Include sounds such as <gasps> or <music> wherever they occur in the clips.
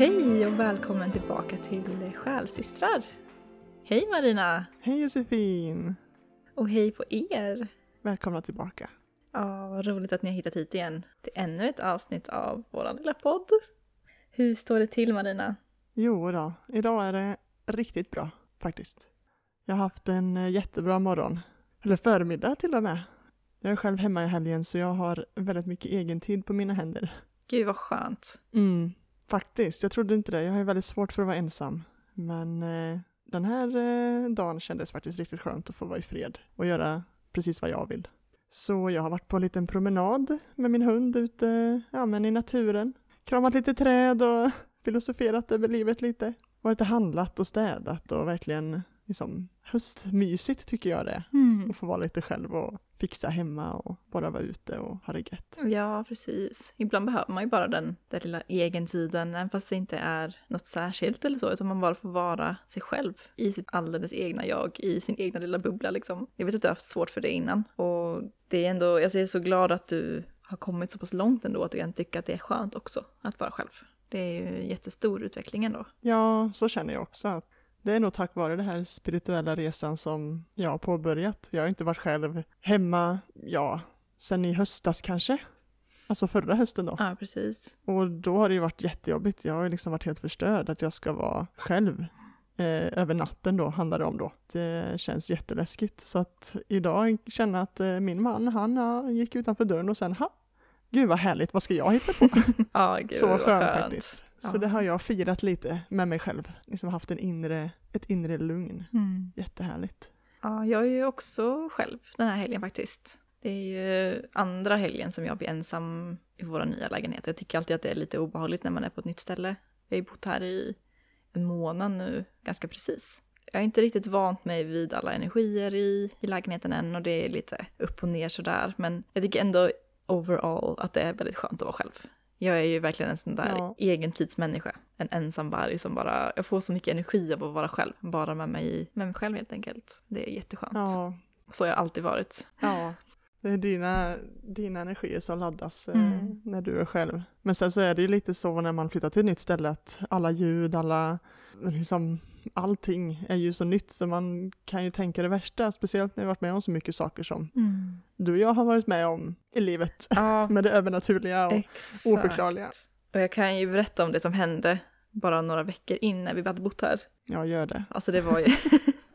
Hej och välkommen tillbaka till Själsystrar. Hej Marina! Hej Josefin! Och hej på er! Välkomna tillbaka. Ja, vad roligt att ni har hittat hit igen till ännu ett avsnitt av vår lilla podd. Hur står det till Marina? Jo då, idag är det riktigt bra faktiskt. Jag har haft en eh, jättebra morgon. Eller förmiddag till och med. Jag är själv hemma i helgen så jag har väldigt mycket egen tid på mina händer. Gud vad skönt. Mm, faktiskt. Jag trodde inte det. Jag har ju väldigt svårt för att vara ensam. Men eh, den här eh, dagen kändes faktiskt riktigt skönt att få vara i fred och göra precis vad jag vill. Så jag har varit på en liten promenad med min hund ute ja, men i naturen. Kramat lite träd och <laughs> filosoferat över livet lite. Varit och handlat och städat och verkligen liksom höstmysigt tycker jag det. Mm. Att få vara lite själv och fixa hemma och bara vara ute och ha det gött. Ja, precis. Ibland behöver man ju bara den där lilla egentiden, även fast det inte är något särskilt eller så, utan man bara får vara sig själv i sitt alldeles egna jag, i sin egna lilla bubbla liksom. Jag vet att du har haft svårt för det innan och det är ändå, alltså jag är så glad att du har kommit så pass långt ändå att du kan tycka att det är skönt också att vara själv. Det är ju jättestor utveckling ändå. Ja, så känner jag också. att Det är nog tack vare den här spirituella resan som jag har påbörjat. Jag har inte varit själv hemma, ja, sen i höstas kanske. Alltså förra hösten då. Ja, precis. Och då har det ju varit jättejobbigt. Jag har ju liksom varit helt förstörd att jag ska vara själv. Eh, över natten då handlar det om då. Det känns jätteläskigt. Så att idag känner jag att eh, min man, han gick utanför dörren och sen, ha, gud vad härligt, vad ska jag hitta på? <laughs> Ja, gud Så vad skönt, faktiskt. Ja. Så det har jag firat lite med mig själv. Liksom haft en inre, ett inre lugn. Mm. Jättehärligt. Ja, jag är ju också själv den här helgen faktiskt. Det är ju andra helgen som jag blir ensam i våra nya lägenhet. Jag tycker alltid att det är lite obehagligt när man är på ett nytt ställe. Jag har ju bott här i en månad nu, ganska precis. Jag har inte riktigt vant mig vid alla energier i, i lägenheten än och det är lite upp och ner sådär. Men jag tycker ändå overall att det är väldigt skönt att vara själv. Jag är ju verkligen en sån där Ja. egentidsmänniska. En ensam varg som bara, jag får så mycket energi av att vara själv. Bara med mig, med mig själv helt enkelt. Det är jätteskönt. Ja, Så har jag alltid varit. ja. Det är dina, dina energier som laddas eh, Mm. när du är själv. Men sen så är det ju lite så när man flyttar till ett nytt ställe att alla ljud, alla, <laughs> liksom allting är ju så nytt så man kan ju tänka det värsta. Speciellt när vi varit med om så mycket saker som du och jag har varit med om i livet. Ja, <laughs> Med det övernaturliga och exakt. oförklarliga. Och jag kan ju berätta om det som hände bara några veckor innan vi hade bott här. Ja, gör det. Alltså det var ju...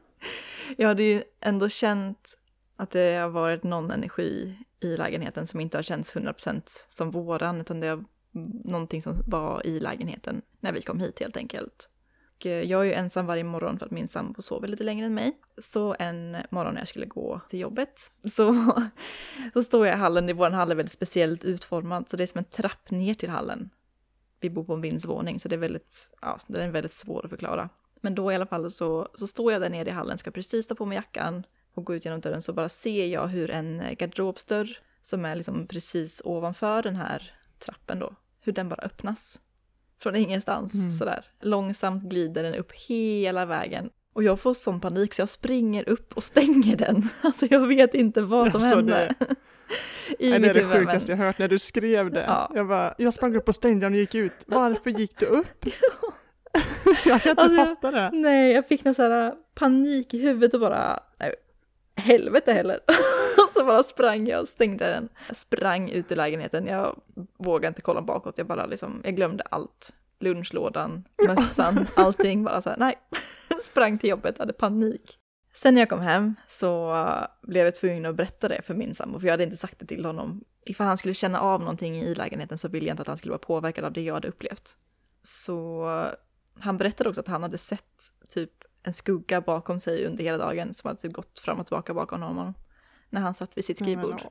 <laughs> jag hade ju ändå känt att det har varit någon energi i lägenheten som inte har känts 100% som våran, utan det är någonting som var i lägenheten när vi kom hit helt enkelt. Och eh, jag är ju ensam varje morgon för att min sambo sover lite längre än mig. Så en morgon när jag skulle gå till jobbet så, <laughs> så står jag i hallen, vår hall är väldigt speciellt utformad, så det är som en trapp ner till hallen. Vi bor på en vindsvåning så det är väldigt, ja, den är väldigt svår att förklara. Men då i alla fall så, så står jag där nere i hallen, ska precis ta på mig jackan och gå ut genom dörren så bara ser jag hur en garderobsdörr som är liksom precis ovanför den här trappen då, hur den bara öppnas. Från ingenstans Mm. sådär. Långsamt glider den upp hela vägen. Och jag får sån panik så jag springer upp och stänger den. <laughs> Alltså jag vet inte vad som Alltså, hände. <laughs> I Nej, det är det huvud, men- sjukaste jag hört när du skrev det. Ja. Jag, bara, jag sprang upp och stängde den och gick ut. Varför gick du upp? <laughs> jag kan inte Alltså, fatta det. Nej, jag fick någon så här panik i huvudet och bara, nej, helvete heller. Bara sprang jag och stängde den. Jag sprang ut ur lägenheten, jag vågade inte kolla bakåt, jag bara liksom, jag glömde allt. Lunchlådan, mössan, <laughs> allting bara så här, nej. <laughs> sprang till jobbet, hade panik. Sen när jag kom hem så blev jag tvungen att berätta det för min sambo, för jag hade inte sagt det till honom. Ifall han skulle känna av någonting i lägenheten så ville jag inte att han skulle vara påverkad av det jag hade upplevt. Så han berättade också att han hade sett typ en skugga bakom sig under hela dagen som hade typ gått fram och tillbaka bakom honom när han satt vid sitt skrivbord.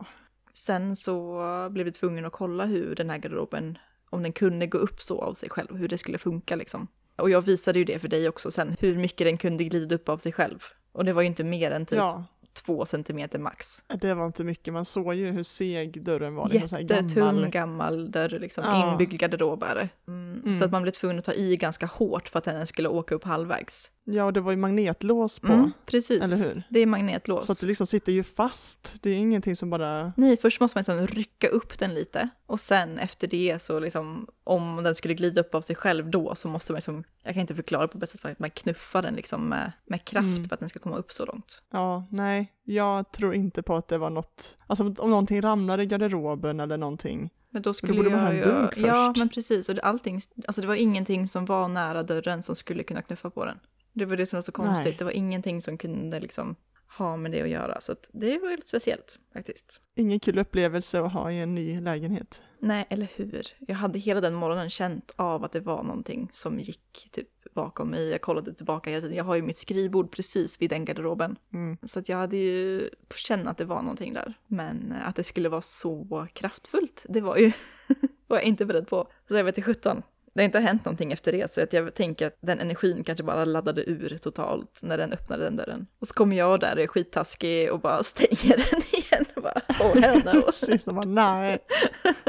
Sen så blev vi tvungna att kolla hur den här garderoben, om den kunde gå upp så av sig själv, hur det skulle funka liksom. Och jag visade ju det för dig också sen, hur mycket den kunde glida upp av sig själv. Och det var ju inte mer än typ Ja, två centimeter max. det var inte mycket. Man såg ju hur seg dörren var. Så här Jättetung gammal. gammal dörr, liksom Ja. inbyggd garderob är det. Mm. Mm. Så att man blev tvungen att ta i ganska hårt för att den skulle åka upp halvvägs. Ja, och det var ju magnetlås på, Mm, precis. eller hur? Det är magnetlås. Så att det liksom sitter ju fast. Det är ingenting som bara... Nej, först måste man liksom rycka upp den lite och sen efter det så liksom om den skulle glida upp av sig själv då så måste man liksom, jag kan inte förklara på bästa sätt, att man knuffar den liksom med, med kraft Mm. för att den ska komma upp så långt. Ja, nej, jag tror inte på att det var något... Alltså om någonting ramlar i garderoben eller någonting. Men då skulle borde man ha en dunk Ja, först. men precis. Och allting, alltså det var ingenting som var nära dörren som skulle kunna knuffa på den. Det var det som var så konstigt. Nej. Det var ingenting som kunde liksom ha med det att göra. Så att det var lite speciellt faktiskt. Ingen kul upplevelse att ha i en ny lägenhet. Nej, eller hur? Jag hade hela den morgonen känt av att det var någonting som gick typ bakom mig. Jag kollade tillbaka hela tiden. Jag har ju mitt skrivbord precis vid den garderoben. Mm. Så att jag hade ju på känn att det var någonting där. Men eh, att det skulle vara så kraftfullt, det var ju <laughs> var jag inte beredd på. Så jag vet till 17. Det har inte hänt någonting efter det, så att jag tänker att den energin kanske bara laddade ur totalt när den öppnade den dörren. Och så kommer jag där och är skittaskig och bara stänger <laughs> den igen. Och bara, åh <laughs> henne. Och Precis, bara nej,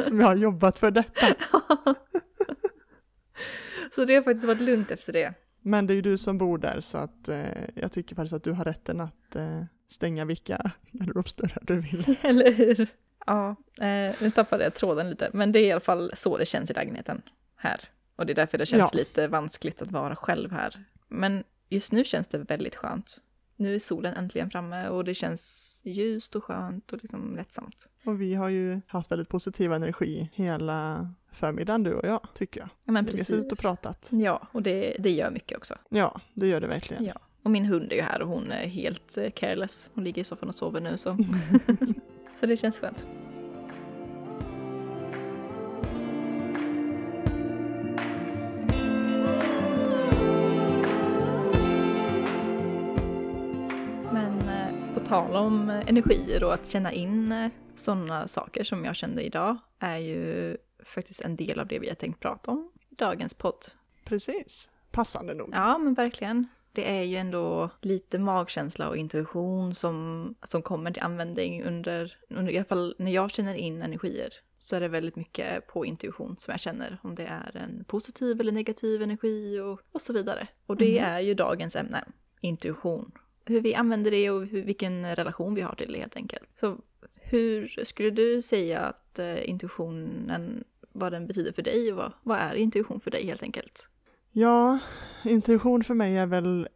som jag har jobbat för detta. <laughs> så det har faktiskt varit lugnt efter det. Men det är ju du som bor där så att eh, jag tycker faktiskt att du har rätten att eh, stänga vilka garderobsdörrar du vill. Eller hur? Ja, eh, nu tappade jag tråden lite, men det är i alla fall så det känns i lägenheten här. Och det är därför det känns Ja. lite vanskligt att vara själv här. Men just nu känns det väldigt skönt. Nu är solen äntligen framme och det känns ljust och skönt och liksom lättsamt. Och vi har ju haft väldigt positiv energi hela förmiddagen du och jag, tycker jag. Ja, men Vi har precis. suttit och pratat. Ja, och det, det gör mycket också. Ja, det gör det verkligen. Ja. Och min hund är ju här och hon är helt eh, careless. Hon ligger i soffan och sover nu så. <laughs> <laughs> så det känns skönt. Tal om eh, energier och att känna in sådana saker som jag kände idag är ju faktiskt en del av det vi har tänkt prata om i dagens podd. Precis. Passande nog. Ja, men verkligen. Det är ju ändå lite magkänsla och intuition som, som kommer till användning under, under, i alla fall när jag känner in energier, så är det väldigt mycket på intuition som jag känner, om det är en positiv eller negativ energi och, och så vidare. Och det är ju dagens ämne, intuition. Hur vi använder det och hur, vilken relation vi har till det helt enkelt. Så hur skulle du säga att eh, intuitionen, vad den betyder för dig och vad, vad är intuition för dig helt enkelt? Ja, intuition för mig är väl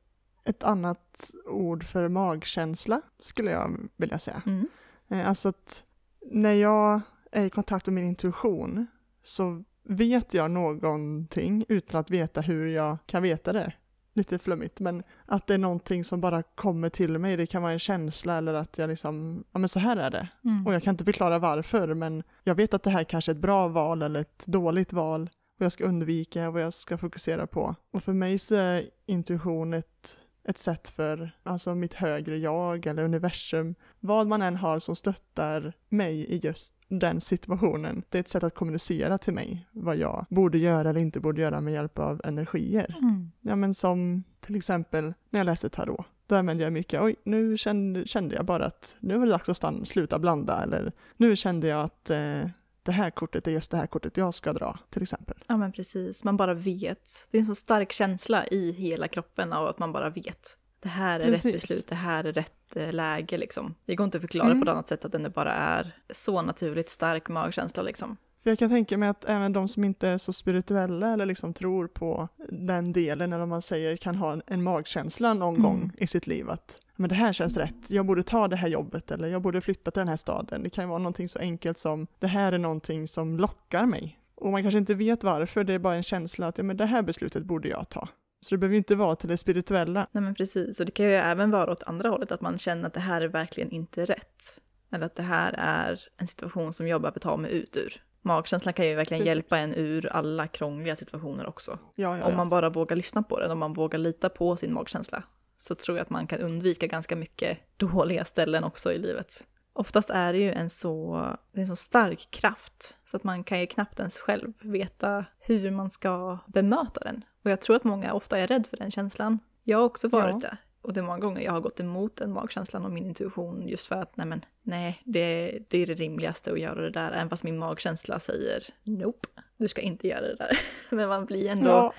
ett annat ord för magkänsla, skulle jag vilja säga. Mm. Eh, Alltså att när jag är i kontakt med min intuition så vet jag någonting utan att veta hur jag kan veta det. Lite flummigt, men att det är någonting som bara kommer till mig. Det kan vara en känsla eller att jag liksom, ja men så här är det. Mm. Och jag kan inte förklara varför, men jag vet att det här kanske är ett bra val eller ett dåligt val. Vad jag ska undvika, vad jag ska fokusera på. Och för mig så är intuition ett, ett sätt för alltså mitt högre jag eller universum. Vad man än har som stöttar mig i just den situationen. Det är ett sätt att kommunicera till mig vad jag borde göra eller inte borde göra med hjälp av energier. Mm. Ja men som till exempel när jag läste tarot. Då använde jag mycket, oj nu kände, kände jag bara att nu var det dags att stanna, sluta blanda eller nu kände jag att eh, det här kortet är just det här kortet jag ska dra till exempel. Ja men precis, man bara vet. Det är en så stark känsla i hela kroppen av att man bara vet. Det här är Precis. rätt beslut, det här är rätt eh, läge liksom. Det går inte att förklara Mm. på ett annat sätt att den bara är så naturligt stark magkänsla liksom. För jag kan tänka mig att även de som inte är så spirituella eller liksom tror på den delen, eller om man säger kan ha en, en magkänsla någon Mm. gång i sitt liv att men det här känns rätt, jag borde ta det här jobbet eller jag borde flytta till den här staden. Det kan ju vara någonting så enkelt som det här är någonting som lockar mig. Och man kanske inte vet varför, det är bara en känsla att ja, men det här beslutet borde jag ta. Så det behöver ju inte vara till det spirituella. Nej men precis, och det kan ju även vara åt andra hållet, att man känner att det här är verkligen inte rätt. Eller att det här är en situation som jag behöver ta mig ut ur. Magkänslan kan ju verkligen Precis. hjälpa en ur alla krångliga situationer också. Ja, ja, Om ja. man bara vågar lyssna på den, om man vågar lita på sin magkänsla, så tror jag att man kan undvika ganska mycket dåliga ställen också i livet. Oftast är det ju en så, en så stark kraft, så att man kan ju knappt ens själv veta hur man ska bemöta den. Och jag tror att många ofta är rädd för den känslan. Jag har också varit Ja. det. Och det är många gånger jag har gått emot den magkänslan och min intuition just för att nej men nej, det, det är det rimligaste att göra det där. Även fast min magkänsla säger nope, du ska inte göra det där. <laughs> Men man blir ändå ja,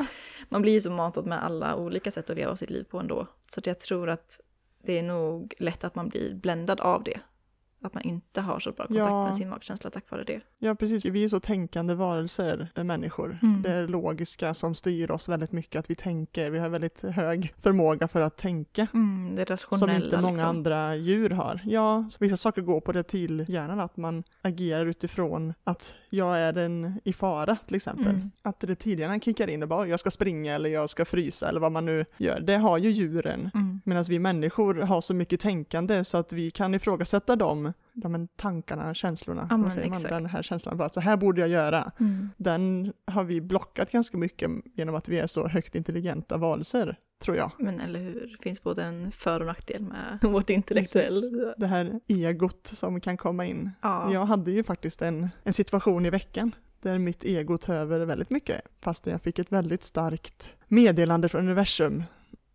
man blir ju så matad med alla olika sätt att leva sitt liv på ändå. Så att jag tror att det är nog lätt att man blir bländad av det. Att man inte har så bra kontakt Ja. med sin magkänsla tack vare det. Ja, precis. Vi är så tänkande varelser, eh, människor. Mm. Det är logiska som styr oss väldigt mycket, att vi tänker. Vi har väldigt hög förmåga för att tänka. Mm, det Som rationella inte många liksom. andra djur har. Ja, vissa saker går på reptilhjärnan, att man agerar utifrån att jag är en i fara till exempel. Mm. Att reptilhjärnan kickar in och bara jag ska springa eller jag ska frysa eller vad man nu gör. Det har ju djuren. Mm. Medan vi människor har så mycket tänkande så att vi kan ifrågasätta dem, ja, men tankarna, känslorna. Ja, man? exakt. Den här känslan, bara så här borde jag göra. Mm. Den har vi blockat ganska mycket genom att vi är så högt intelligenta varelser, tror jag. Men eller hur, det finns både en för och nackdel med <laughs> vårt intellektuella. Det här egot som kan komma in. Ja. Jag hade ju faktiskt en, en situation i veckan där mitt ego tog över väldigt mycket, fast jag fick ett väldigt starkt meddelande från universum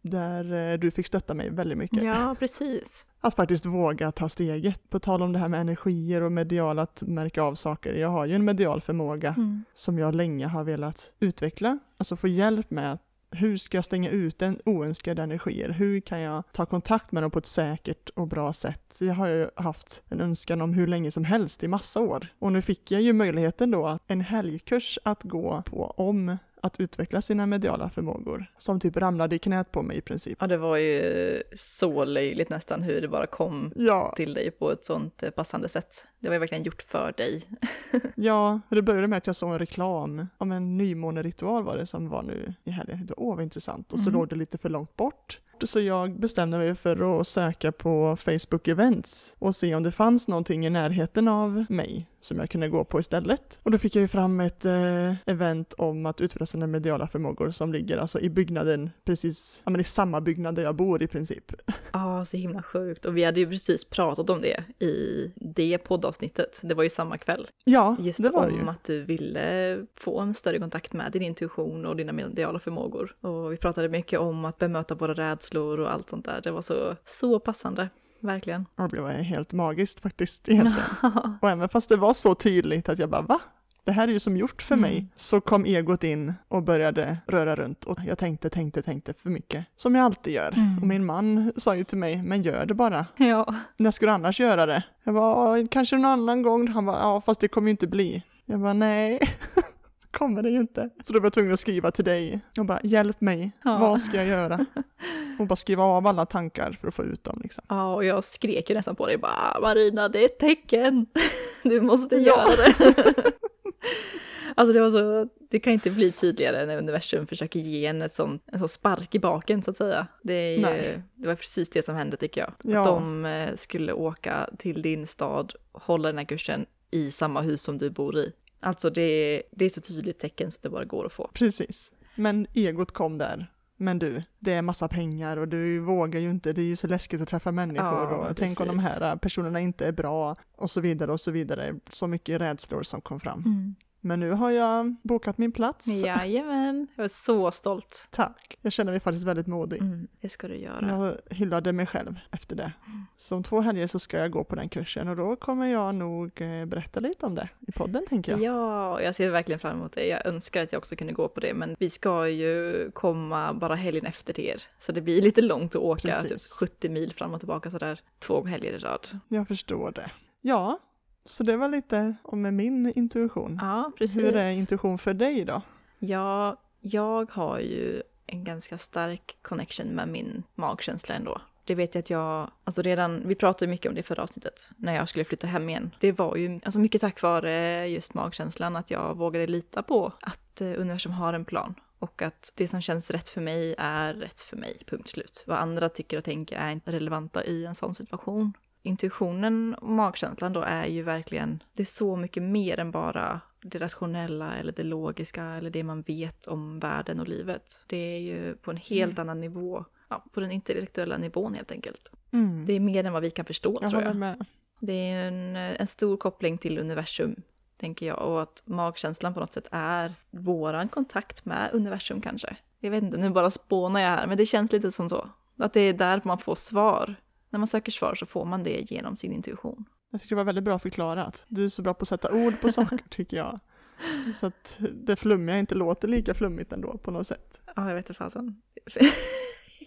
där eh, du fick stötta mig väldigt mycket. ja, precis. Att faktiskt våga ta steget. På tal om det här med energier och medial, att märka av saker. Jag har ju en medial förmåga Mm. som jag länge har velat utveckla. Alltså få hjälp med hur ska jag stänga ut en oönskade energier? Hur kan jag ta kontakt med dem på ett säkert och bra sätt? Jag har ju haft en önskan om hur länge som helst i massa år. Och nu fick jag ju möjligheten då att en helgkurs att gå på om att utveckla sina mediala förmågor. Som typ ramlade i knät på mig i princip. Ja, det var ju så löjligt nästan hur det bara kom Ja, till dig på ett sånt eh, passande sätt. Det var ju verkligen gjort för dig. <laughs> Ja, det började med att jag såg en reklam om en nymåneritual var det som var nu i helgen. Åh, vad intressant. Och så Mhm. låg det lite för långt bort. Så jag bestämde mig för att söka på Facebook Events och se om det fanns någonting i närheten av mig som jag kunde gå på istället. Och då fick jag ju fram ett eh, event om att utveckla sina mediala förmågor som ligger alltså i byggnaden precis, ja men i samma byggnad där jag bor i princip. Ja, så himla sjukt. Och vi hade ju precis pratat om det i det poddavsnittet. Det var ju samma kväll. Ja, Just det var det om ju. att du ville få en större kontakt med din intuition och dina mediala förmågor. Och vi pratade mycket om att bemöta våra rädslor och allt sånt där. Det var så, så passande. Verkligen. Och det var helt magiskt faktiskt egentligen. <laughs> Och även fast det var så tydligt att jag bara va? Det här är ju som gjort för Mm. mig. Så kom egot in och började röra runt och jag tänkte, tänkte, tänkte för mycket. Som jag alltid gör. Mm. Och min man sa ju till mig, men gör det bara. <laughs> ja. När ska du annars göra det? Jag "Ja, kanske någon annan gång. Han bara, ja fast det kommer ju inte bli. Jag bara, nej. <laughs> kommer det ju inte. Så då var jag tvungen att skriva till dig och bara, hjälp mig. Ja. Vad ska jag göra? <laughs> Och bara skriva av alla tankar för att få ut dem liksom. Ja, och jag skrek ju nästan på dig bara Marina, det är ett tecken. Du måste Ja. göra det. Alltså det var så, det kan inte bli tydligare när universum försöker ge en ett sån, en sån spark i baken så att säga. Det, är ju, det var precis det som hände tycker jag. Ja. Att de eh, skulle åka till din stad, hålla den här kursen i samma hus som du bor i. Alltså det, det är så tydligt tecken så det bara går att få. Precis. Men egot kom där. Men du, det är massa pengar och du vågar ju inte, det är ju så läskigt att träffa människor Ja, och tänk om de precis. här personerna inte är bra och så vidare och så vidare. Så mycket rädslor som kom fram. Men nu har jag bokat min plats. Jajamän, jag är så stolt. Tack. Jag känner mig faktiskt väldigt modig. Mm, det ska du göra. Jag hyllade mig själv efter det. Så om två helger så ska jag gå på den kursen och då kommer jag nog eh, berätta lite om det i podden tänker jag. Ja, jag ser verkligen fram emot det. Jag önskar att jag också kunde gå på det, men vi ska ju komma bara helgen efter till er. Så det blir lite långt att åka, typ Precis. 70 mil fram och tillbaka sådär, två helger i rad. Jag förstår det. Ja, så det var lite om min intuition. Ja, precis. Hur är intuition för dig då? Ja, jag har ju en ganska stark connection med min magkänsla ändå. Det vet jag att jag, alltså redan, vi pratade mycket om det i förra avsnittet, när jag skulle flytta hem igen. Det var ju alltså mycket tack vare just magkänslan, att jag vågade lita på att eh, universum har en plan. Och att det som känns rätt för mig är rätt för mig, punkt slut. Vad andra tycker och tänker är inte relevanta i en sån situation. Intuitionen och magkänslan då är ju verkligen, det är så mycket mer än bara det rationella eller det logiska eller det man vet om världen och livet. Det är ju på en helt annan nivå, ja, på den intellektuella nivån helt enkelt. Mm. Det är mer än vad vi kan förstå jag tror jag. med. Det är en, en stor koppling till universum, tänker jag, och att magkänslan på något sätt är våran kontakt med universum kanske. Jag vet inte, nu bara spånar jag här, men det känns lite som så. Att det är där man får svar. När man söker svar så får man det genom sin intuition. Jag tycker det var väldigt bra förklarat. Du är så bra på att sätta ord på <laughs> saker tycker jag. Så att det flummiga inte låter lika flummigt ändå på något sätt. Ja, jag vet inte fasen. <laughs>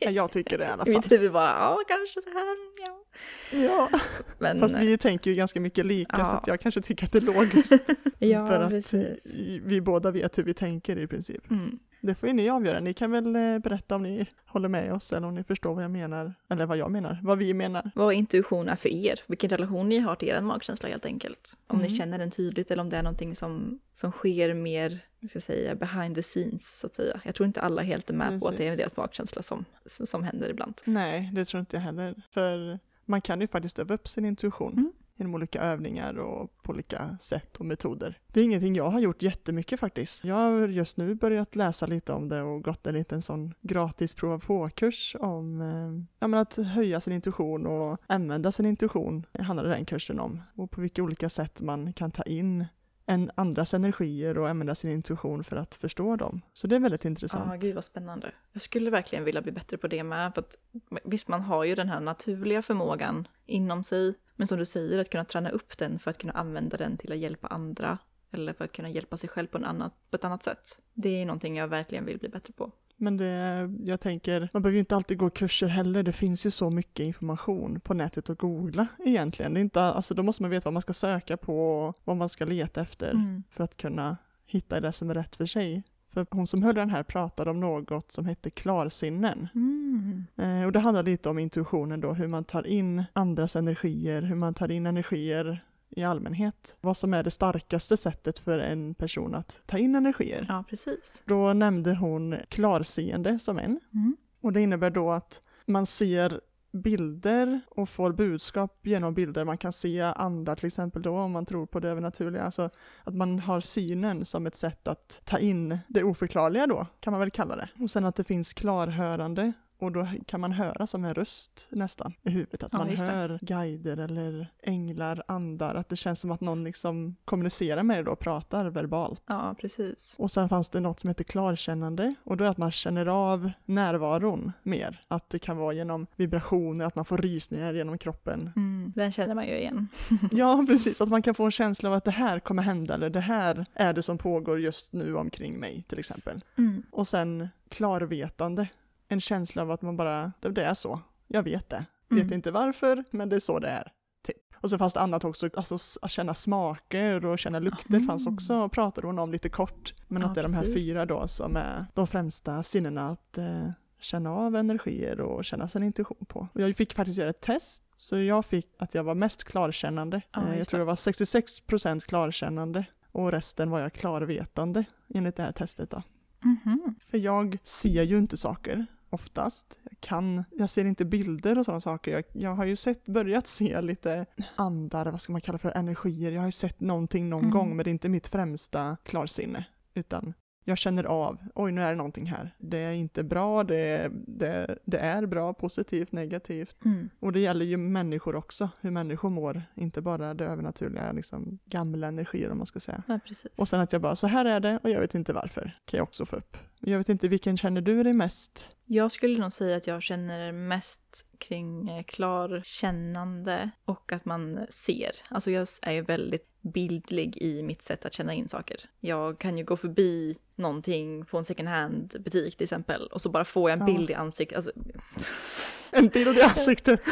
Ja, jag tycker det i alla <laughs> I fall. mitt huvud bara, ja kanske så här, ja. Ja, Men, fast vi tänker ju ganska mycket lika så Ja. att jag kanske tycker att det är logiskt. ja, för att precis. vi båda vet hur vi tänker i princip. Mm. Det får ju ni avgöra. Ni kan väl eh, berätta om ni håller med oss eller om ni förstår vad jag menar. Eller vad jag menar, vad vi menar. Vad intuition är för er, vilken relation ni har till er magkänsla helt enkelt. Om ni Mm. känner den tydligt eller om det är någonting som, som sker mer, hur ska jag säga, behind the scenes så att säga. Jag tror inte alla helt är med på att det är Precis. deras magkänsla som, som händer ibland. Nej, det tror inte jag heller. För man kan ju faktiskt öva upp sin intuition Mm genom olika övningar och på olika sätt och metoder. Det är ingenting jag har gjort jättemycket faktiskt. Jag har just nu börjat läsa lite om det och gått en liten sån gratis prova på-kurs om eh, ja, men att höja sin intuition och använda sin intuition. Det handlade den kursen om. Och på vilka olika sätt man kan ta in än andras energier och använda sin intuition för att förstå dem. Så det är väldigt intressant. Ja, gud vad spännande. Jag skulle verkligen vilja bli bättre på det med. För att, visst, man har ju den här naturliga förmågan inom sig. Men som du säger, att kunna träna upp den för att kunna använda den till att hjälpa andra. Eller för att kunna hjälpa sig själv på, en annan, på ett annat sätt. Det är någonting jag verkligen vill bli bättre på. Men det, jag tänker, man behöver ju inte alltid gå kurser heller. Det finns ju så mycket information på nätet att googla egentligen. Det är inte, alltså då måste man veta vad man ska söka på och vad man ska leta efter Mm. för att kunna hitta det som är rätt för sig. För hon som höll den här pratade om något som hette klarsinnen. Mm. Eh, och det handlar lite om intuitionen då, hur man tar in andras energier, hur man tar in energier i allmänhet. Vad som är det starkaste sättet för en person att ta in energier. Ja, precis. Då nämnde hon klarseende som en. Mm. Och det innebär då att man ser bilder och får budskap genom bilder. Man kan se andar till exempel då om man tror på det övernaturliga. Alltså att man har synen som ett sätt att ta in det oförklarliga då, kan man väl kalla det. Och sen att det finns klarhörande och då kan man höra som en röst nästan i huvudet. Att Ja, man det. hör guider eller änglar, andar. Att det känns som att någon liksom kommunicerar med det då, pratar verbalt. Ja, precis. Och sen fanns det något som heter klarkännande och då är att man känner av närvaron mer. Att det kan vara genom vibrationer, att man får rysningar genom kroppen. Mm. Den känner man ju igen. <laughs> Ja, precis. Att man kan få en känsla av att det här kommer hända eller det här är det som pågår just nu omkring mig till exempel. Mm. Och sen klarvetande. En känsla av att man bara, det är så. Jag vet det. Vet Mm. inte varför, men det är så det är. Typ. Och så fanns det annat också, alltså att känna smaker och känna lukter fanns Mm. också, pratade hon om lite kort. Men Ja, att det är de här precis. fyra då som är de främsta sinnena att eh, känna av energier och känna sin intuition på. Och jag fick faktiskt göra ett test, så jag fick att jag var mest klarkännande. Ja, eh, jag tror jag var 66% klarkännande och resten var jag klarvetande enligt det här testet då. Mhm. För jag ser ju inte saker oftast. Jag kan, jag ser inte bilder och sådana saker. Jag, jag har ju sett, börjat se lite andar, vad ska man kalla för energier. Jag har ju sett någonting någon Mm. gång, men det är inte mitt främsta klarsinne. Utan jag känner av, oj nu är det någonting här. Det är inte bra, det, det, det är bra, positivt, negativt. Mm. Och det gäller ju människor också, hur människor mår. Inte bara det övernaturliga, liksom gamla energier om man ska säga. Ja. Och sen att jag bara, så här är det och jag vet inte varför. Kan jag också få upp. Jag vet inte, vilken känner du dig mest? Jag skulle nog säga att jag känner mest kring eh, klarkännande och att man ser. Alltså jag är ju väldigt bildlig i mitt sätt att känna in saker. Jag kan ju gå förbi någonting på en second hand butik till exempel och så bara får jag en Ja. bild i ansiktet. Alltså, <laughs> En bild i ansiktet. <laughs>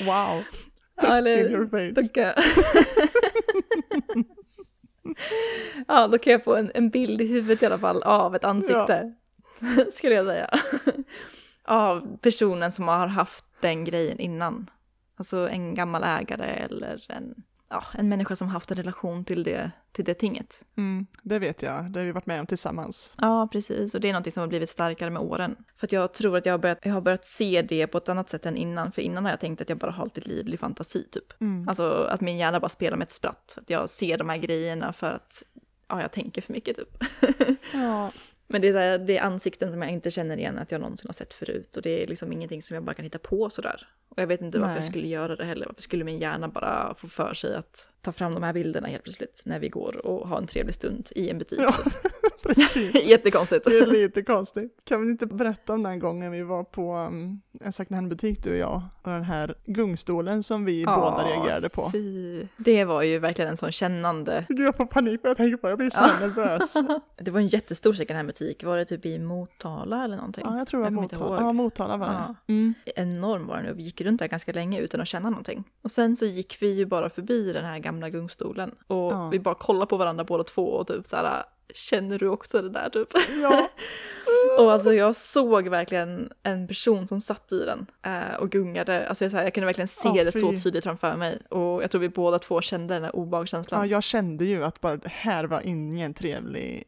wow. ja, eller, In your face. Då kan <laughs> ja, då kan jag få en, en bild i huvudet i alla fall av ett ansikte. Skulle jag säga. av personen som har haft den grejen innan. Alltså en gammal ägare eller en, ja, en människa som haft en relation till det, till det tinget. Mm, det vet jag, det har vi varit med om tillsammans. Ja, precis. Och det är någonting som har blivit starkare med åren. För att jag tror att jag har, börjat, jag har börjat se det på ett annat sätt än innan. För innan har jag tänkt att jag bara har lite livlig fantasi typ. Mm. Alltså att min hjärna bara spelar med ett spratt. Att jag ser de här grejerna för att ja, jag tänker för mycket typ. <laughs> Ja, Men det är, här, det är ansikten som jag inte känner igen att jag någonsin har sett förut. Och det är liksom ingenting som jag bara kan hitta på sådär. Och jag vet inte varför Nej. jag skulle göra det heller. Varför skulle min hjärna bara få för sig att ta fram de här bilderna helt plötsligt när vi går och har en trevlig stund i en butik. Ja. <laughs> Precis. <laughs> Jättekonstigt. Det är lite konstigt. Kan vi inte berätta om den gången vi var på um, en second hand-butik du och jag och den här gungstolen som vi Ja, båda reagerade på. Fy. Det var ju verkligen en sån kännande. Jag får panik när jag tänker på det, jag blir så Ja. nervös. <laughs> Det var en jättestor second hand-butik. Var det typ i Motala eller någonting? Ja, jag tror det var Motala. Ja, Motala var det. Ja. Mm. enorm var den och vi gick runt där ganska länge utan att känna någonting. Och sen så gick vi ju bara förbi den här gamla gungstolen och Ja. vi bara kollade på varandra båda två och typ så här känner du också det där typ? Ja, <laughs> Och alltså jag såg verkligen en person som satt i den eh, och gungade. Alltså jag, så här, jag kunde verkligen se Ja, det så tydligt framför mig. Och jag tror vi båda två kände den här obehagskänslan. ja, jag kände ju att bara det här var ingen trevlig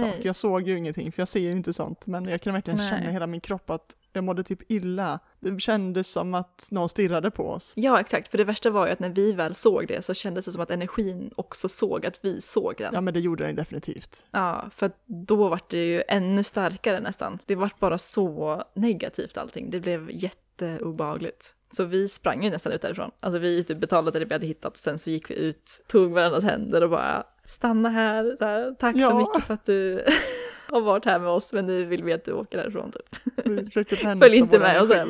sak. Jag såg ju ingenting, för jag ser ju inte sånt, men jag kunde verkligen Nej. känna hela min kropp att jag mådde typ illa. Det kändes som att någon stirrade på oss. Ja exakt, för det värsta var ju att när vi väl såg det så kändes det som att energin också såg att vi såg den. Ja, men det gjorde den definitivt. Ja, för då var det ju ännu starkare nästan. Det var bara så negativt allting. Det blev jätteobehagligt. Så vi sprang ju nästan ut därifrån. Alltså vi typ betalade det vi hade hittat och sen så gick vi ut, tog varandras händer och bara stanna här. Så här Tack så Ja. mycket för att du <laughs> har varit här med oss men nu vill vi att du åker härifrån typ. Följ inte med oss hem.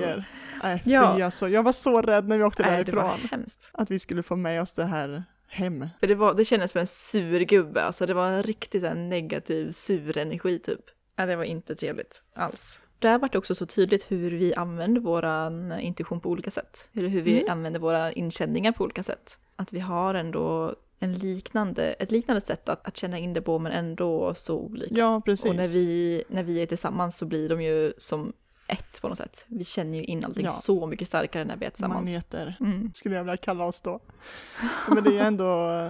Nej, Ja. alltså. Jag var så rädd när vi åkte Nej, därifrån. Att vi skulle få med oss det här hem. För det, var, det kändes som en sur gubbe, alltså det var en riktigt så negativ sur energi typ. Ja, det var inte trevligt alls. Där var det också så tydligt hur vi använder våran intuition på olika sätt. Eller hur vi Mm. använder våra inkänningar på olika sätt. Att vi har ändå en liknande, ett liknande sätt att, att känna in det på men ändå så olika. Ja, precis. Och när vi, när vi är tillsammans så blir de ju som ett på något sätt. Vi känner ju in allting Ja. så mycket starkare när vi är tillsammans. Magneter, Mm. skulle jag vilja kalla oss då. Men det är ändå,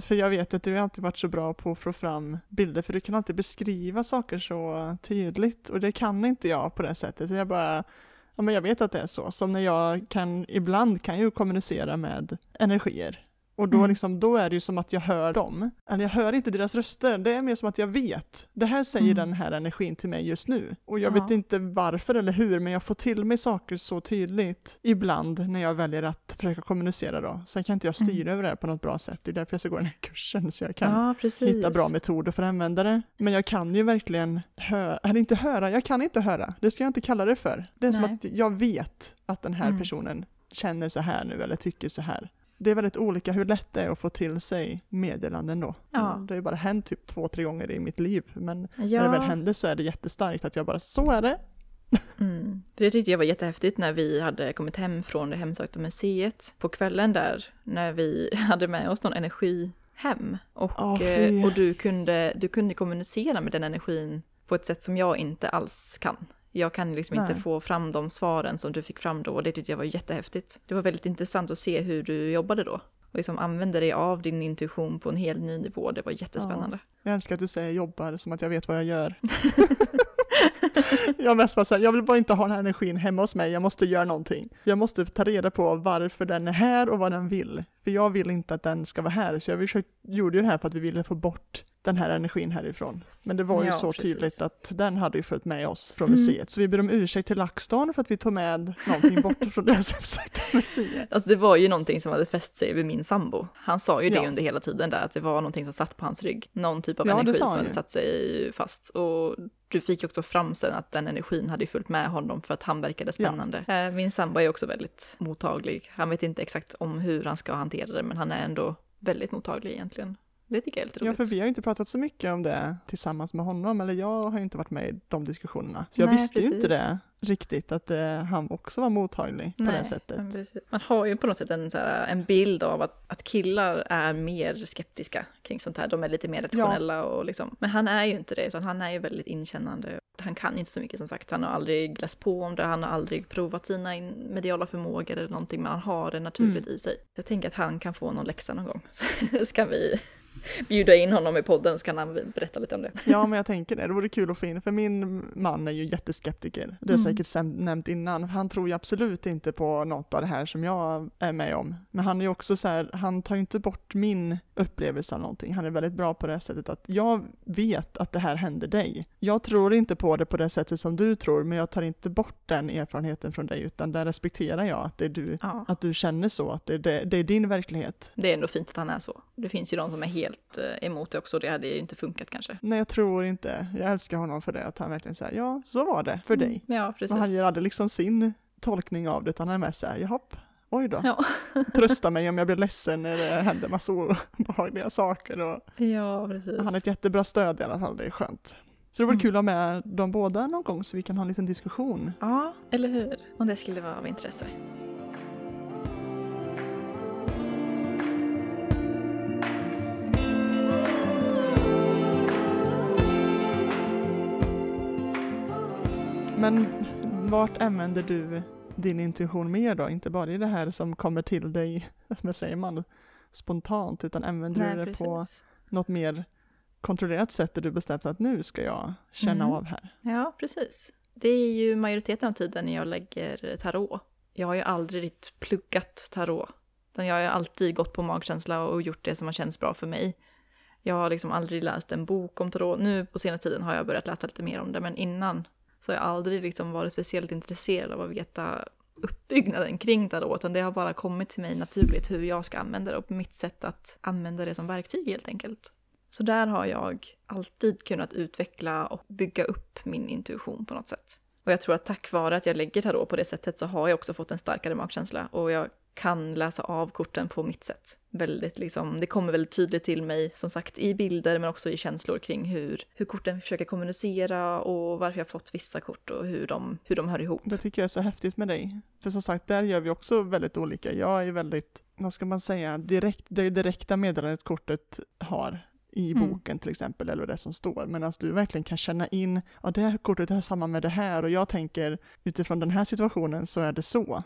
för jag vet att du har alltid varit så bra på att få fram bilder, för du kan alltid beskriva saker så tydligt, och det kan inte jag på det sättet. Jag bara, ja men jag vet att det är så, som när jag kan, ibland kan jag ju kommunicera med energier. Och då, Mm. liksom, då är det ju som att jag hör dem. Eller jag hör inte deras röster, det är mer som att jag vet. Det här säger Mm. den här energin till mig just nu. Och jag Ja. vet inte varför eller hur, men jag får till mig saker så tydligt ibland när jag väljer att försöka kommunicera då. Sen kan inte jag styra över det här på något bra sätt. Det är därför jag ska gå den här kursen, så jag kan Ja, hitta bra metoder för att använda det. Men jag kan ju verkligen höra, eller inte höra, jag kan inte höra. Det ska jag inte kalla det för. Det är som Nej. att jag vet att den här Mm. personen känner så här nu eller tycker så här. Det är väldigt olika hur lätt det är att få till sig meddelanden då. Ja. Det har ju bara hänt typ två, tre gånger i mitt liv, men Ja. när det väl händer så är det jättestarkt att jag bara, så är det. <laughs> Mm. Det tyckte jag var jättehäftigt när vi hade kommit hem från det hemsökta museet. På kvällen där, när vi <laughs> hade med oss någon energi hem. Och, eh, och du, kunde, du kunde kommunicera med den energin på ett sätt som jag inte alls kan. Jag kan liksom inte Nej. få fram de svaren som du fick fram då och det tyckte jag var jättehäftigt. Det var väldigt intressant att se hur du jobbade då. Och liksom använde dig av din intuition på en helt ny nivå. Det var jättespännande. Jag älskar att du säger jobbar som att jag vet vad jag gör. <laughs> <laughs> jag mest bara säger, jag vill bara inte ha den här energin hemma hos mig, jag måste göra någonting. Jag måste ta reda på varför den är här och vad den vill. För jag vill inte att den ska vara här, så jag försökte, gjorde ju det här för att vi ville få bort den här energin härifrån. Men det var ju Ja, så precis. tydligt att den hade ju följt med oss från Mm. museet. Så vi ber om ursäkt till LaxTon för att vi tog med någonting bort från deras <laughs> hemsökta museet. Alltså det var ju någonting som hade fäst sig vid min sambo. Han sa ju det Ja. under hela tiden där, att det var någonting som satt på hans rygg. Någon typ av Ja, energi som hade satt sig fast. Och du fick också fram sen att den energin hade följt med honom för att han verkade Ja. spännande. Eh, Min sambo är också väldigt mottaglig. Han vet inte exakt om hur han ska hantera det, men han är ändå väldigt mottaglig egentligen. Det tycker jag är lite Ja, roligt. för vi har ju inte pratat så mycket om det tillsammans med honom, eller jag har ju inte varit med i de diskussionerna. Så jag Nej, visste ju inte precis. det riktigt, att eh, han också var mottaglig på det sättet. precis. Man har ju på något sätt en, så här, en bild av att, att killar är mer skeptiska kring sånt här. De är lite mer rationella och liksom. Men han är ju inte det, utan han är ju väldigt inkännande. Han kan inte så mycket som sagt. Han har aldrig läst på om det, han har aldrig provat sina in- mediala förmågor eller någonting, men han har det naturligt Mm. i sig. Jag tänker att han kan få någon läxa någon gång. <laughs> Så ska vi bjuda in honom i podden så kan han berätta lite om det. Ja, men jag tänker det. Det vore kul att få in, för min man är ju jätteskeptiker. Det har jag Mm. säkert nämnt innan. Han tror ju absolut inte på något av det här som jag är med om. Men han är ju också så här, han tar ju inte bort min upplevelse av någonting. Han är väldigt bra på det sättet att jag vet att det här händer dig. Jag tror inte på det på det sättet som du tror, men jag tar inte bort den erfarenheten från dig, utan där respekterar jag att det är du, Ja. att du känner så, att det, det, det är din verklighet. Det är ändå fint att han är så. Det finns ju de som är helt helt eh, emot det också. Det hade ju inte funkat kanske. Nej, jag tror inte. Jag älskar honom för det, att han verkligen säger ja, så var det för dig. Mm, ja, precis. Och han ger aldrig liksom sin tolkning av det, utan han är med så här, jaha, oj då. Ja. <laughs> Trösta mig om jag blir ledsen när det händer massa obehagliga saker. Och ja, precis. han är ett jättebra stöd i alla fall, det är skönt. Så det vore Mm. kul att ha med de båda någon gång så vi kan ha en liten diskussion. Ja, eller hur? Om det skulle vara av intresse. Men vart använder du din intuition mer då? Inte bara i det här som kommer till dig, <laughs> vad säger man, spontant, utan använder Nej, du det precis. på något mer kontrollerat sätt där du bestämt att nu ska jag känna Mm. av här? Ja, precis. Det är ju majoriteten av tiden när jag lägger tarot. Jag har ju aldrig riktigt pluggat tarot. Jag har alltid gått på magkänsla och gjort det som har känts bra för mig. Jag har liksom aldrig läst en bok om tarot. Nu på senare tiden har jag börjat läsa lite mer om det, men innan så jag har aldrig liksom varit speciellt intresserad av att veta uppbyggnaden kring tarot, utan det har bara kommit till mig naturligt hur jag ska använda det och mitt sätt att använda det som verktyg helt enkelt. Så där har jag alltid kunnat utveckla och bygga upp min intuition på något sätt. Och jag tror att tack vare att jag lägger tarot på det sättet så har jag också fått en starkare magkänsla och jag kan läsa av korten på mitt sätt. Väldigt liksom, det kommer väldigt tydligt till mig, som sagt, i bilder men också i känslor kring hur, hur korten försöker kommunicera och varför jag fått vissa kort och hur de, hur de hör ihop. Det tycker jag är så häftigt med dig. För som sagt, där gör vi också väldigt olika. Jag är väldigt, vad ska man säga, direkt, det direkta meddelandet kortet har i Mm. boken till exempel, eller det som står. Men att du verkligen kan känna in, ja det här kortet hör samman med det här och jag tänker utifrån den här situationen så är det så.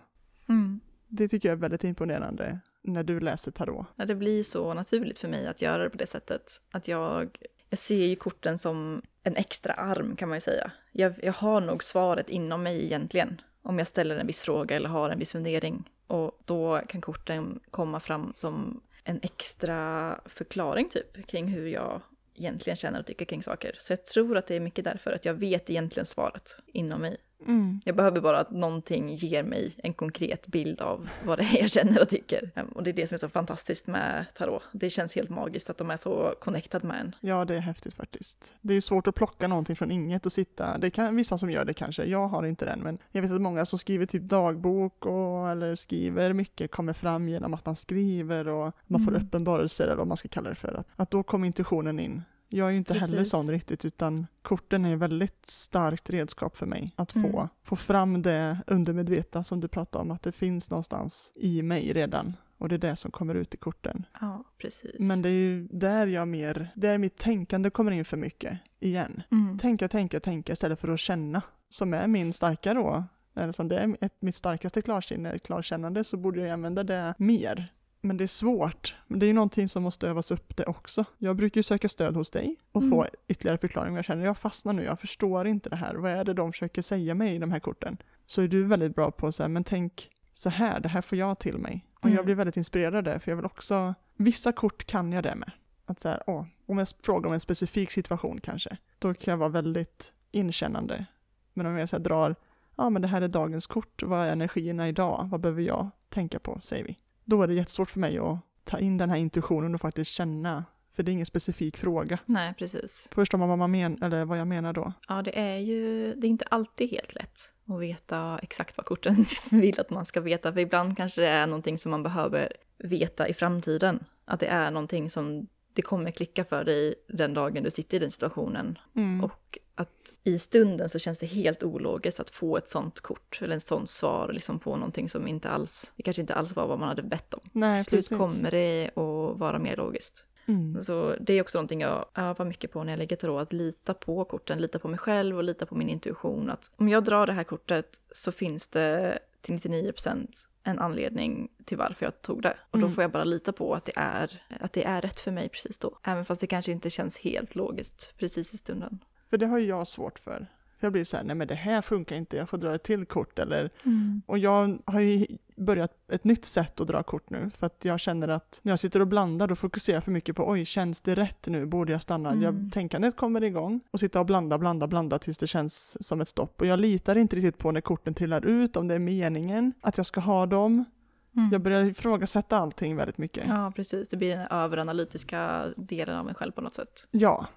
Det tycker jag är väldigt imponerande när du läser tarot. Ja, det blir så naturligt för mig att göra det på det sättet. Att jag, jag ser ju korten som en extra arm kan man ju säga. Jag, jag har nog svaret inom mig egentligen. Om jag ställer en viss fråga eller har en viss fundering. Och då kan korten komma fram som en extra förklaring typ kring hur jag egentligen känner och tycker kring saker. Så jag tror att det är mycket därför att jag vet egentligen svaret inom mig. Mm. Jag behöver bara att någonting ger mig en konkret bild av vad det är jag känner och tycker. Ehm, Och det är det som är så fantastiskt med tarot. Det känns helt magiskt att de är så connectad med en. Ja, det är häftigt faktiskt. Det är ju svårt att plocka någonting från inget och sitta, det kan vissa som gör det kanske, jag har inte den, men jag vet att många som skriver typ dagbok och, eller skriver mycket kommer fram genom att man skriver och man får Mm. uppenbarelser eller vad man ska kalla det för. Att, att då kommer intuitionen in. Jag är ju inte heller Precis. sån riktigt, utan korten är ett väldigt starkt redskap för mig att få, Mm. få fram det undermedvetna som du pratade om, att det finns någonstans i mig redan. Och det är det som kommer ut i korten. Ja, precis. Men det är ju där jag mer, där mitt tänkande kommer in för mycket igen. Mm. Tänka, tänka, tänka istället för att känna. Som är min starka då, eller som det är ett, mitt starkaste klarsinne, klarkännande, så borde jag använda det mer. Men det är svårt. Men det är ju någonting som måste övas upp det också. Jag brukar ju söka stöd hos dig och få Mm. ytterligare förklaring. Jag känner jag fastnar nu, jag förstår inte det här. Vad är det de försöker säga mig i de här korten? Så är du väldigt bra på att säga, men tänk så här, det här får jag till mig. Och jag Mm. blir väldigt inspirerad av det, för jag vill också, vissa kort kan jag det med. Att så här, åh, om jag frågar om en specifik situation kanske, då kan jag vara väldigt inkännande. Men om jag så här drar, ja men det här är dagens kort, vad är energierna idag, vad behöver jag tänka på, säger vi. Då är det jättesvårt för mig att ta in den här intuitionen och faktiskt känna, för det är ingen specifik fråga. Nej, precis. Förstår man vad, man men, eller vad jag menar då? Ja, det är ju, det är inte alltid helt lätt att veta exakt vad korten <laughs> vill att man ska veta. För ibland kanske det är någonting som man behöver veta i framtiden. Att det är någonting som det kommer klicka för dig den dagen du sitter i den situationen. Mm. Och att i stunden så känns det helt ologiskt att få ett sånt kort eller ett sånt svar liksom på någonting som inte alls, det kanske inte alls var vad man hade bett om. Nej, Till slut precis. kommer det att vara mer logiskt. Mm. Så det är också någonting jag övar mycket på när jag lägger tarot, att lita på korten, lita på mig själv och lita på min intuition. Att om jag drar det här kortet så finns det till 99% en anledning till varför jag tog det. Och då Mm. får jag bara lita på att det, är, att det är rätt för mig precis då. Även fast det kanske inte känns helt logiskt precis i stunden. För det har ju jag svårt för. Jag blir så här, nej men det här funkar inte, jag får dra ett till kort eller Och jag har ju börjat ett nytt sätt att dra kort nu, för att jag känner att när jag sitter och blandar då fokuserar jag för mycket på oj, känns det rätt nu, borde jag stanna? Mm. Jag, tänkandet kommer igång och sitta och blanda, blanda, blanda tills det känns som ett stopp. Och jag litar inte riktigt på när korten trillar ut, om det är meningen att jag ska ha dem. Mm. Jag börjar ifrågasätta allting väldigt mycket. Ja. Ja, precis. Det blir den överanalytiska delen av mig själv på något sätt.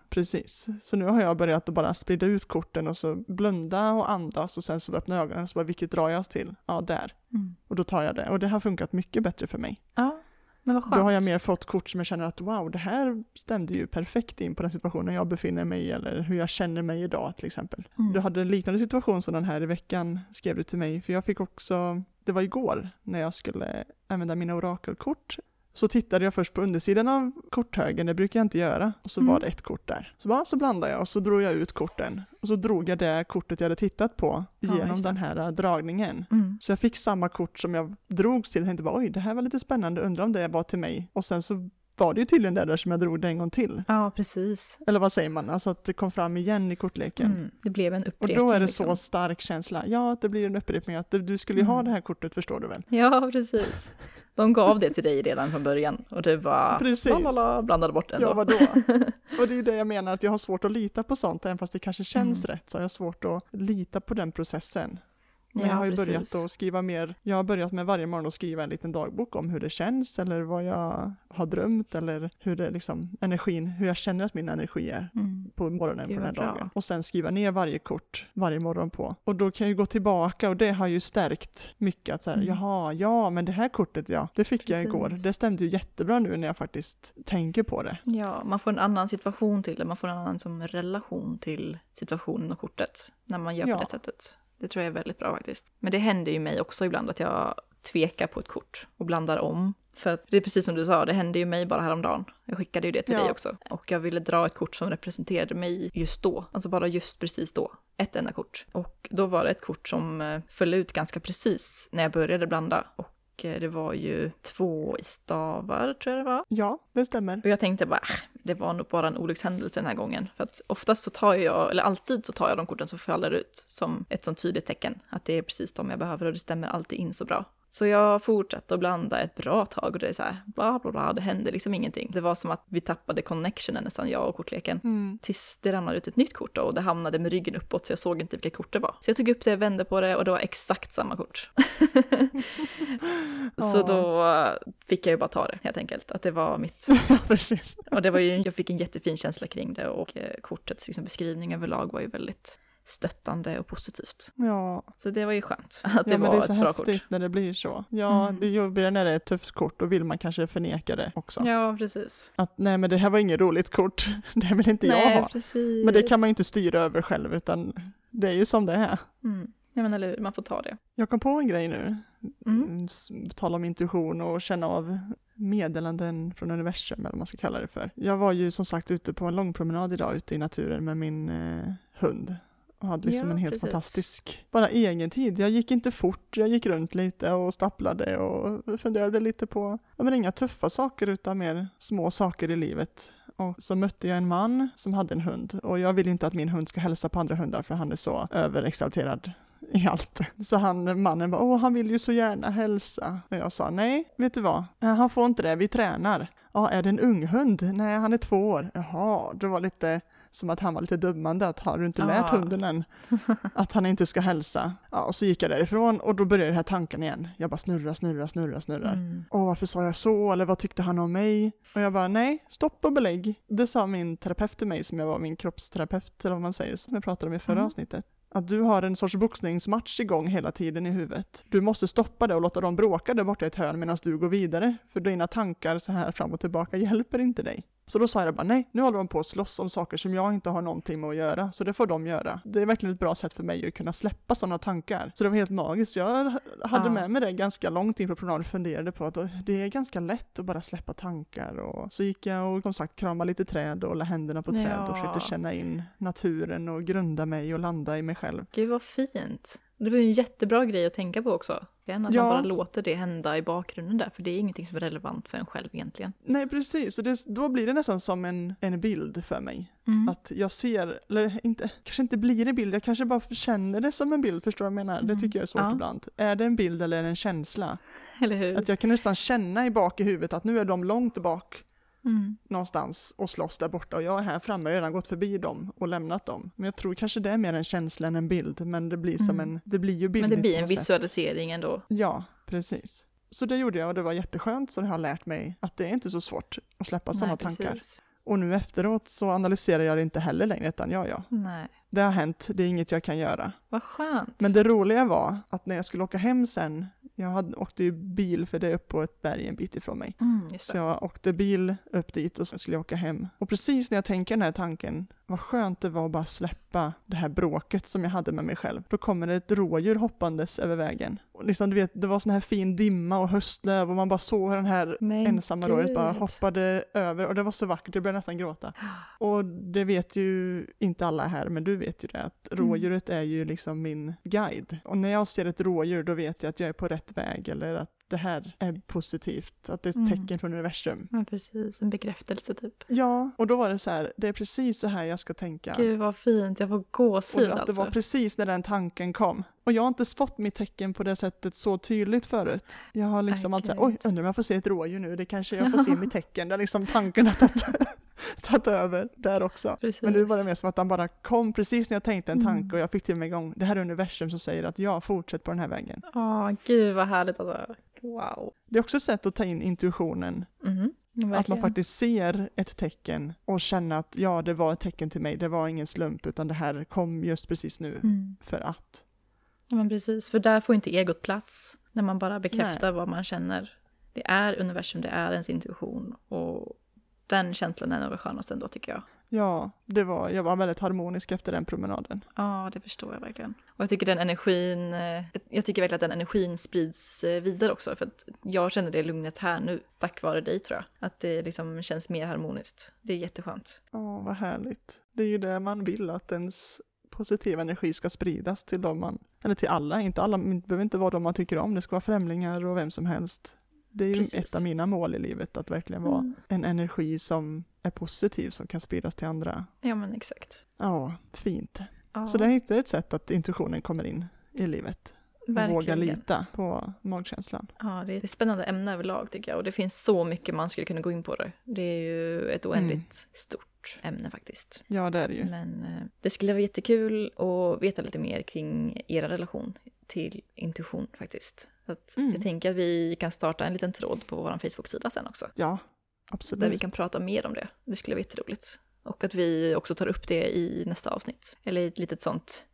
precis. Så nu har jag börjat att bara sprida ut korten och så blunda och andas och sen så öppna ögonen och så bara vilket drar jag oss till? Ja, där. Mm. Och då tar jag det. Och det har funkat mycket bättre för mig. Ja, men vad skönt. Då har jag mer fått kort som jag känner att wow, det här stämde ju perfekt in på den situationen jag befinner mig i eller hur jag känner mig idag till exempel. Mm. Du hade en liknande situation som den här i veckan, skrev du till mig, för jag fick också, det var igår när jag skulle använda mina orakelkort. Så tittade jag först på undersidan av korthögen, det brukar jag inte göra, och så Mm. var det ett kort där. Så bara, så blandade jag och så drog jag ut korten. Och så drog jag det kortet jag hade tittat på Ja, genom den här äh, dragningen. Mm. Så jag fick samma kort som jag drogs till och tänkte bara oj, det här var lite spännande, undrar om det var till mig. Och sen så var det ju tydligen det där som jag drog det en gång till. Ja, precis. Eller vad säger man, alltså att det kom fram igen i kortleken. Mm. Det blev en Och upprepning. då är det liksom. så stark känsla, ja att det blir en upprepning, att du skulle ju ha Mm. det här kortet förstår du väl? Ja, precis. De gav det till dig redan från början och du bara Precis. lalala, blandade bort det ändå. Ja vadå? <laughs> och det är ju det jag menar, att jag har svårt att lita på sånt, även fast det kanske känns Mm. rätt, så har jag svårt att lita på den processen. Men Ja, jag har ju precis. börjat att skriva mer, jag har börjat med varje morgon att skriva en liten dagbok om hur det känns eller vad jag har drömt eller hur det liksom, energin, hur jag känner att min energi är Mm. på morgonen Gud, på den här bra. dagen. Och sen skriva ner varje kort varje morgon på. Och då kan jag ju gå tillbaka och det har ju stärkt mycket att säga, Mm. jaha, ja, men det här kortet ja, det fick jag Precis. igår. Det stämde ju jättebra nu när jag faktiskt tänker på det. Ja, man får en annan situation till det, man får en annan som relation till situationen och kortet när man gör Ja. på det sättet. Det tror jag är väldigt bra faktiskt. Men det händer ju mig också ibland att jag tvekar på ett kort och blandar om. För det är precis som du sa, det hände ju mig bara häromdagen. Jag skickade ju det till Ja. dig också. Och jag ville dra ett kort som representerade mig just då. Alltså bara just precis då. Ett enda kort. Och då var det ett kort som eh, föll ut ganska precis när jag började blanda. Eh, det var ju två stavar, tror jag det var. Ja, det stämmer. Och jag tänkte bara, äh, det var nog bara en olyckshändelse den här gången. För att oftast så tar jag, eller alltid så tar jag de korten som faller ut som ett sånt tydligt tecken. Att det är precis de jag behöver och det stämmer alltid in så bra. Så jag fortsatte att blanda ett bra tag och det är så här, bla bla bla, det hände liksom ingenting. Det var som att vi tappade connectionen nästan, jag och kortleken. Mm. Tills det ramlade ut ett nytt kort då, och det hamnade med ryggen uppåt så jag såg inte vilket kort det var. Så jag tog upp det, vände på det och det var exakt samma kort. <laughs> så då fick jag ju bara ta det helt enkelt, att det var mitt. <laughs> Precis. Och det var ju, jag fick en jättefin känsla kring det och eh, kortets liksom, beskrivning överlag var ju väldigt stöttande och positivt. Ja, Så det var ju skönt att det ja men var det är ett så bra häftigt kort. när det blir så. Ja, Mm. det är jobbigare när det är ett tufft kort, då vill man kanske förneka det också. Ja, precis. Att nej men det här var inget roligt kort, <laughs> det vill inte jag Nej, ha. precis. Men det kan man ju inte styra över själv, utan det är ju som det är. Mm. Ja, men eller hur, man får ta det. Jag kom på en grej nu, Mm. mm. tala om intuition och känna av meddelanden från universum eller vad man ska kalla det för. Jag var ju som sagt ute på en långpromenad idag ute i naturen med min eh, hund och hade liksom Ja, en helt precis. fantastisk, bara egen tid. Jag gick inte fort, jag gick runt lite och stapplade och funderade lite på, ja men inga tuffa saker utan mer små saker i livet. Och så mötte jag en man som hade en hund och jag vill inte att min hund ska hälsa på andra hundar för han är så överexalterad i allt. Så han, mannen bara, åh han vill ju så gärna hälsa. Och jag sa, nej, vet du vad, Eh, han får inte det, vi tränar. Ja, är det en ung hund? Nej, han är två år. Jaha, det var lite som att han var lite dömande, att har du inte lärt Ah. hunden än <laughs> att han inte ska hälsa? Ja, och så gick jag därifrån och då började den här tanken igen. Jag bara snurrar, snurrar, snurrar, snurrar. Mm. Åh, varför sa jag så? Eller vad tyckte han om mig? Och jag bara, nej, stopp och belägg. Det sa min terapeut till mig, som jag var min kroppsterapeut, eller vad man säger, som jag pratade om i förra Mm. avsnittet. Att du har en sorts boxningsmatch igång hela tiden i huvudet. Du måste stoppa det och låta dem bråka där borta i ett hörn medan du går vidare. För dina tankar så här fram och tillbaka hjälper inte dig. Så då sa jag bara, nej, nu håller de på att slåss om saker som jag inte har någonting med att göra, så det får de göra. Det är verkligen ett bra sätt för mig att kunna släppa sådana tankar. Så det var helt magiskt. Jag hade Ja. med mig det ganska långt in på promenaden och funderade på att det är ganska lätt att bara släppa tankar. Och så gick jag och som sagt kramade lite träd och la händerna på träd och Ja. försökte känna in naturen och grunda mig och landa i mig själv. Gud vad fint. Det var ju en jättebra grej att tänka på också. Att Ja. man bara låter det hända i bakgrunden där, för det är ingenting som är relevant för en själv egentligen. Nej, precis. Så det, då blir det nästan som en, en bild för mig. Mm. Att jag ser, eller inte, kanske inte blir en bild, jag kanske bara känner det som en bild, förstår du vad jag menar? Det Mm. tycker jag är svårt Ja. ibland. Är det en bild eller är det en känsla? Att jag kan nästan känna i bak i huvudet att nu är de långt bak Mm. någonstans och slåss där borta och jag är här framme, jag har redan gått förbi dem och lämnat dem. Men jag tror kanske det är mer en känsla än en bild, men det blir som Mm. en, det blir ju Men bildligt det blir en något sätt. visualisering ändå. Ja, precis. Så det gjorde jag och det var jätteskönt så det har lärt mig att det är inte så svårt att släppa sådana tankar. Och nu efteråt så analyserar jag det inte heller längre utan ja, ja. Nej. Det har hänt, det är inget jag kan göra. Vad skönt. Men det roliga var att när jag skulle åka hem sen, jag hade, åkte ju bil för det är upp på ett berg en bit ifrån mig. Mm, så jag åkte bil upp dit och så skulle jag åka hem. Och precis när jag tänker den här tanken, vad skönt det var att bara släppa det här bråket som jag hade med mig själv. Då kommer det ett rådjur hoppandes över vägen. Och liksom, du vet, det var sån här fin dimma och höstlöv och man bara såg den här Men ensamma rådjuret bara hoppade över och det var så vackert, jag började nästan gråta. <gasps> Och det vet ju inte alla här, men du vet ju det, att Mm. rådjuret är ju liksom Liksom min guide. Och när jag ser ett rådjur då vet jag att jag är på rätt väg eller att det här är positivt, att det är ett Mm. tecken från universum. Ja, precis. En bekräftelse typ. Ja, och då var det så här, det är precis så här jag ska tänka. Gud vad fint, jag får gåshud att det alltså. var precis när den tanken kom. Och jag har inte fått mitt tecken på det sättet så tydligt förut. Jag har liksom alltid såhär, oj, undrar om jag får se ett rådjur nu, det kanske jag får se mitt <laughs> tecken. Det är liksom tanken har tagit, <laughs> tagit över där också. Precis. Men nu var det mer som att den bara kom precis när jag tänkte en Mm. tanke och jag fick till mig igång, det här är universum som säger att ja, fortsätt på den här vägen. Åh, gud vad härligt alltså. Wow. Det är också ett sätt att ta in intuitionen, Mhm. att man faktiskt ser ett tecken och känner att ja, det var ett tecken till mig, det var ingen slump, utan det här kom just precis nu Mm. för att. Ja men precis, för där får inte egot plats. När man bara bekräftar vad man känner. Det är universum, det är ens intuition. Och den känslan är nog det skönaste ändå tycker jag. Ja, det var, jag var väldigt harmonisk efter den promenaden. Ja, det förstår jag verkligen. Och jag tycker den energin, eh, jag tycker verkligen att den energin sprids eh, vidare också. För att jag känner det lugnet här nu, tack vare dig tror jag. Att det liksom känns mer harmoniskt. Det är jätteskönt. Ja, vad härligt. Det är ju det man vill, att ens positiv energi ska spridas till dem man, eller till alla, inte alla, det behöver inte vara de man tycker om, det ska vara främlingar och vem som helst. Det är ju Precis. ett av mina mål i livet, att verkligen vara Mm. en energi som är positiv, som kan spridas till andra. Ja men exakt. Ja, fint. Ja, Så det är inte ett sätt att intuitionen kommer in i livet. Och våga verkligen. lita på magkänslan. Ja, det är ett spännande ämne överlag tycker jag. Och det finns så mycket man skulle kunna gå in på det. Det är ju ett oändligt stort ämne faktiskt. Ja, det är det ju. Men eh, det skulle vara jättekul att veta lite mer kring era relation till intuition faktiskt. Så Mm. Jag tänker att vi kan starta en liten tråd på vår Facebook-sida sen också. Ja, absolut. Där vi kan prata mer om det. Det skulle vara jätteroligt. Och att vi också tar upp det i nästa avsnitt. Eller i ett litet sånt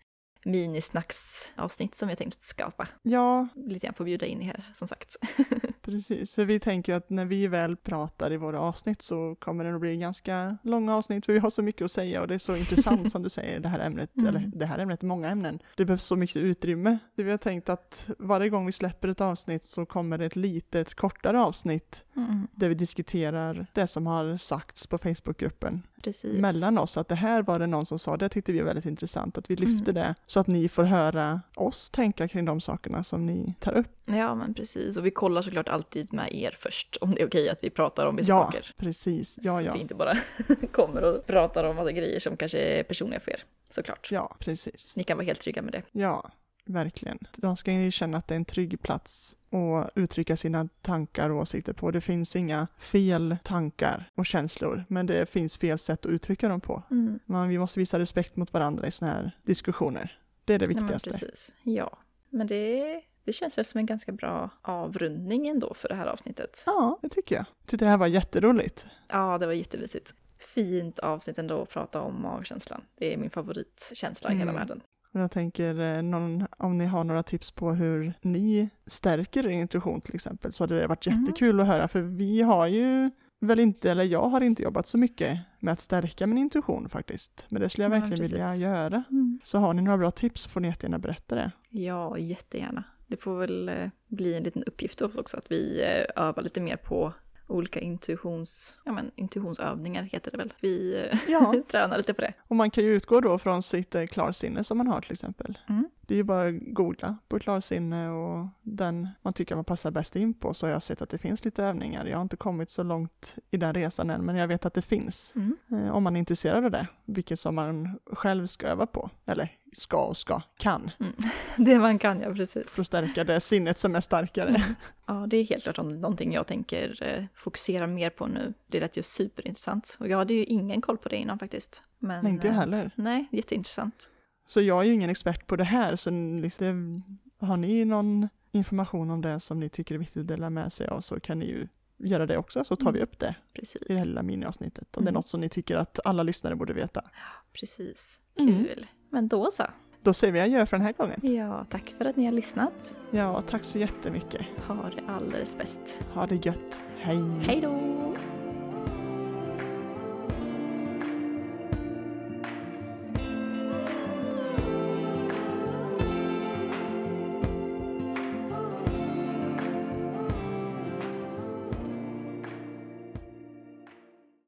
minisnacksavsnitt som vi har tänkt skapa. Ja, Lite grann få bjuda in er som sagt. <laughs> Precis, för vi tänker ju att när vi väl pratar i våra avsnitt så kommer det att bli ganska långa avsnitt för vi har så mycket att säga och det är så intressant som du säger, det här ämnet, Mm. eller det här ämnet, många ämnen. Det behövs så mycket utrymme. Så vi har tänkt att varje gång vi släpper ett avsnitt så kommer det ett litet kortare avsnitt Mm, där vi diskuterar det som har sagts på Facebookgruppen precis. mellan oss. Att det här var det någon som sa, det tyckte vi var väldigt intressant, att vi lyfter Mm. det så att ni får höra oss tänka kring de sakerna som ni tar upp. Ja, men precis. Och vi kollar såklart alltid med er först om det är okej att vi pratar om vissa Ja, saker. precis. Ja, Så ja. vi inte bara <laughs> kommer och pratar om massa grejer som kanske är personliga för er. Såklart. Ja, precis. Ni kan vara helt trygga med det. Ja, verkligen. De ska ju känna att det är en trygg plats att uttrycka sina tankar och åsikter på. Det finns inga fel tankar och känslor, men det finns fel sätt att uttrycka dem på. Men vi måste visa respekt mot varandra i sådana här diskussioner. Det är det Ja, viktigaste. precis. Ja, men det, det känns väl som en ganska bra avrundning ändå för det här avsnittet. Ja, det tycker jag. Jag tyckte det här var jätteroligt. Ja, det var jättemysigt. Fint avsnitt ändå att prata om magkänslan. Det är min favoritkänsla i hela Mm. världen. Jag tänker eh, någon, om ni har några tips på hur ni stärker er intuition till exempel så hade det varit Mhm. jättekul att höra för vi har ju väl inte, eller jag har inte jobbat så mycket med att stärka min intuition faktiskt. Men det skulle jag Ja, verkligen vilja precis. göra. Så har ni några bra tips får ni jättegärna berätta det. Ja, jättegärna. Det får väl eh, bli en liten uppgift också att vi eh, övar lite mer på olika intuitions, ja, men, intuitionsövningar heter det väl. Vi eh, Ja, <laughs> tränar lite på det. och man kan ju utgå då från sitt klarsinne som man har till exempel. Mm. Det är ju bara att googla på klarsinne och den man tycker man passar bäst in på så har jag sett att det finns lite övningar. Jag har inte kommit så långt i den resan än men jag vet att det finns. Mm. Eh, om man är intresserad av det, vilket som man själv ska öva på. Eller ska och ska, kan. <laughs> Det man kan, ja precis. För att stärka det sinnet som är starkare. Ja, det är helt klart någonting jag tänker eh, fokusera mer på nu. Det lät ju superintressant. Och jag hade ju ingen koll på det innan faktiskt. Men, Nej, inte jag eh, heller. Nej, jätteintressant. Så jag är ju ingen expert på det här, så liksom, har ni någon information om det som ni tycker är viktigt att dela med sig av så kan ni ju göra det också så tar vi Mm. upp det Precis. i det här lilla miniavsnittet. Om det är Mm. något som ni tycker att alla lyssnare borde veta. Precis. Mm. Kul. Men då så. Då säger vi adjö för den här gången. Ja, tack för att ni har lyssnat. Ja, tack så jättemycket. Ha det alldeles bäst. Ha det gött. Hej! Hej då!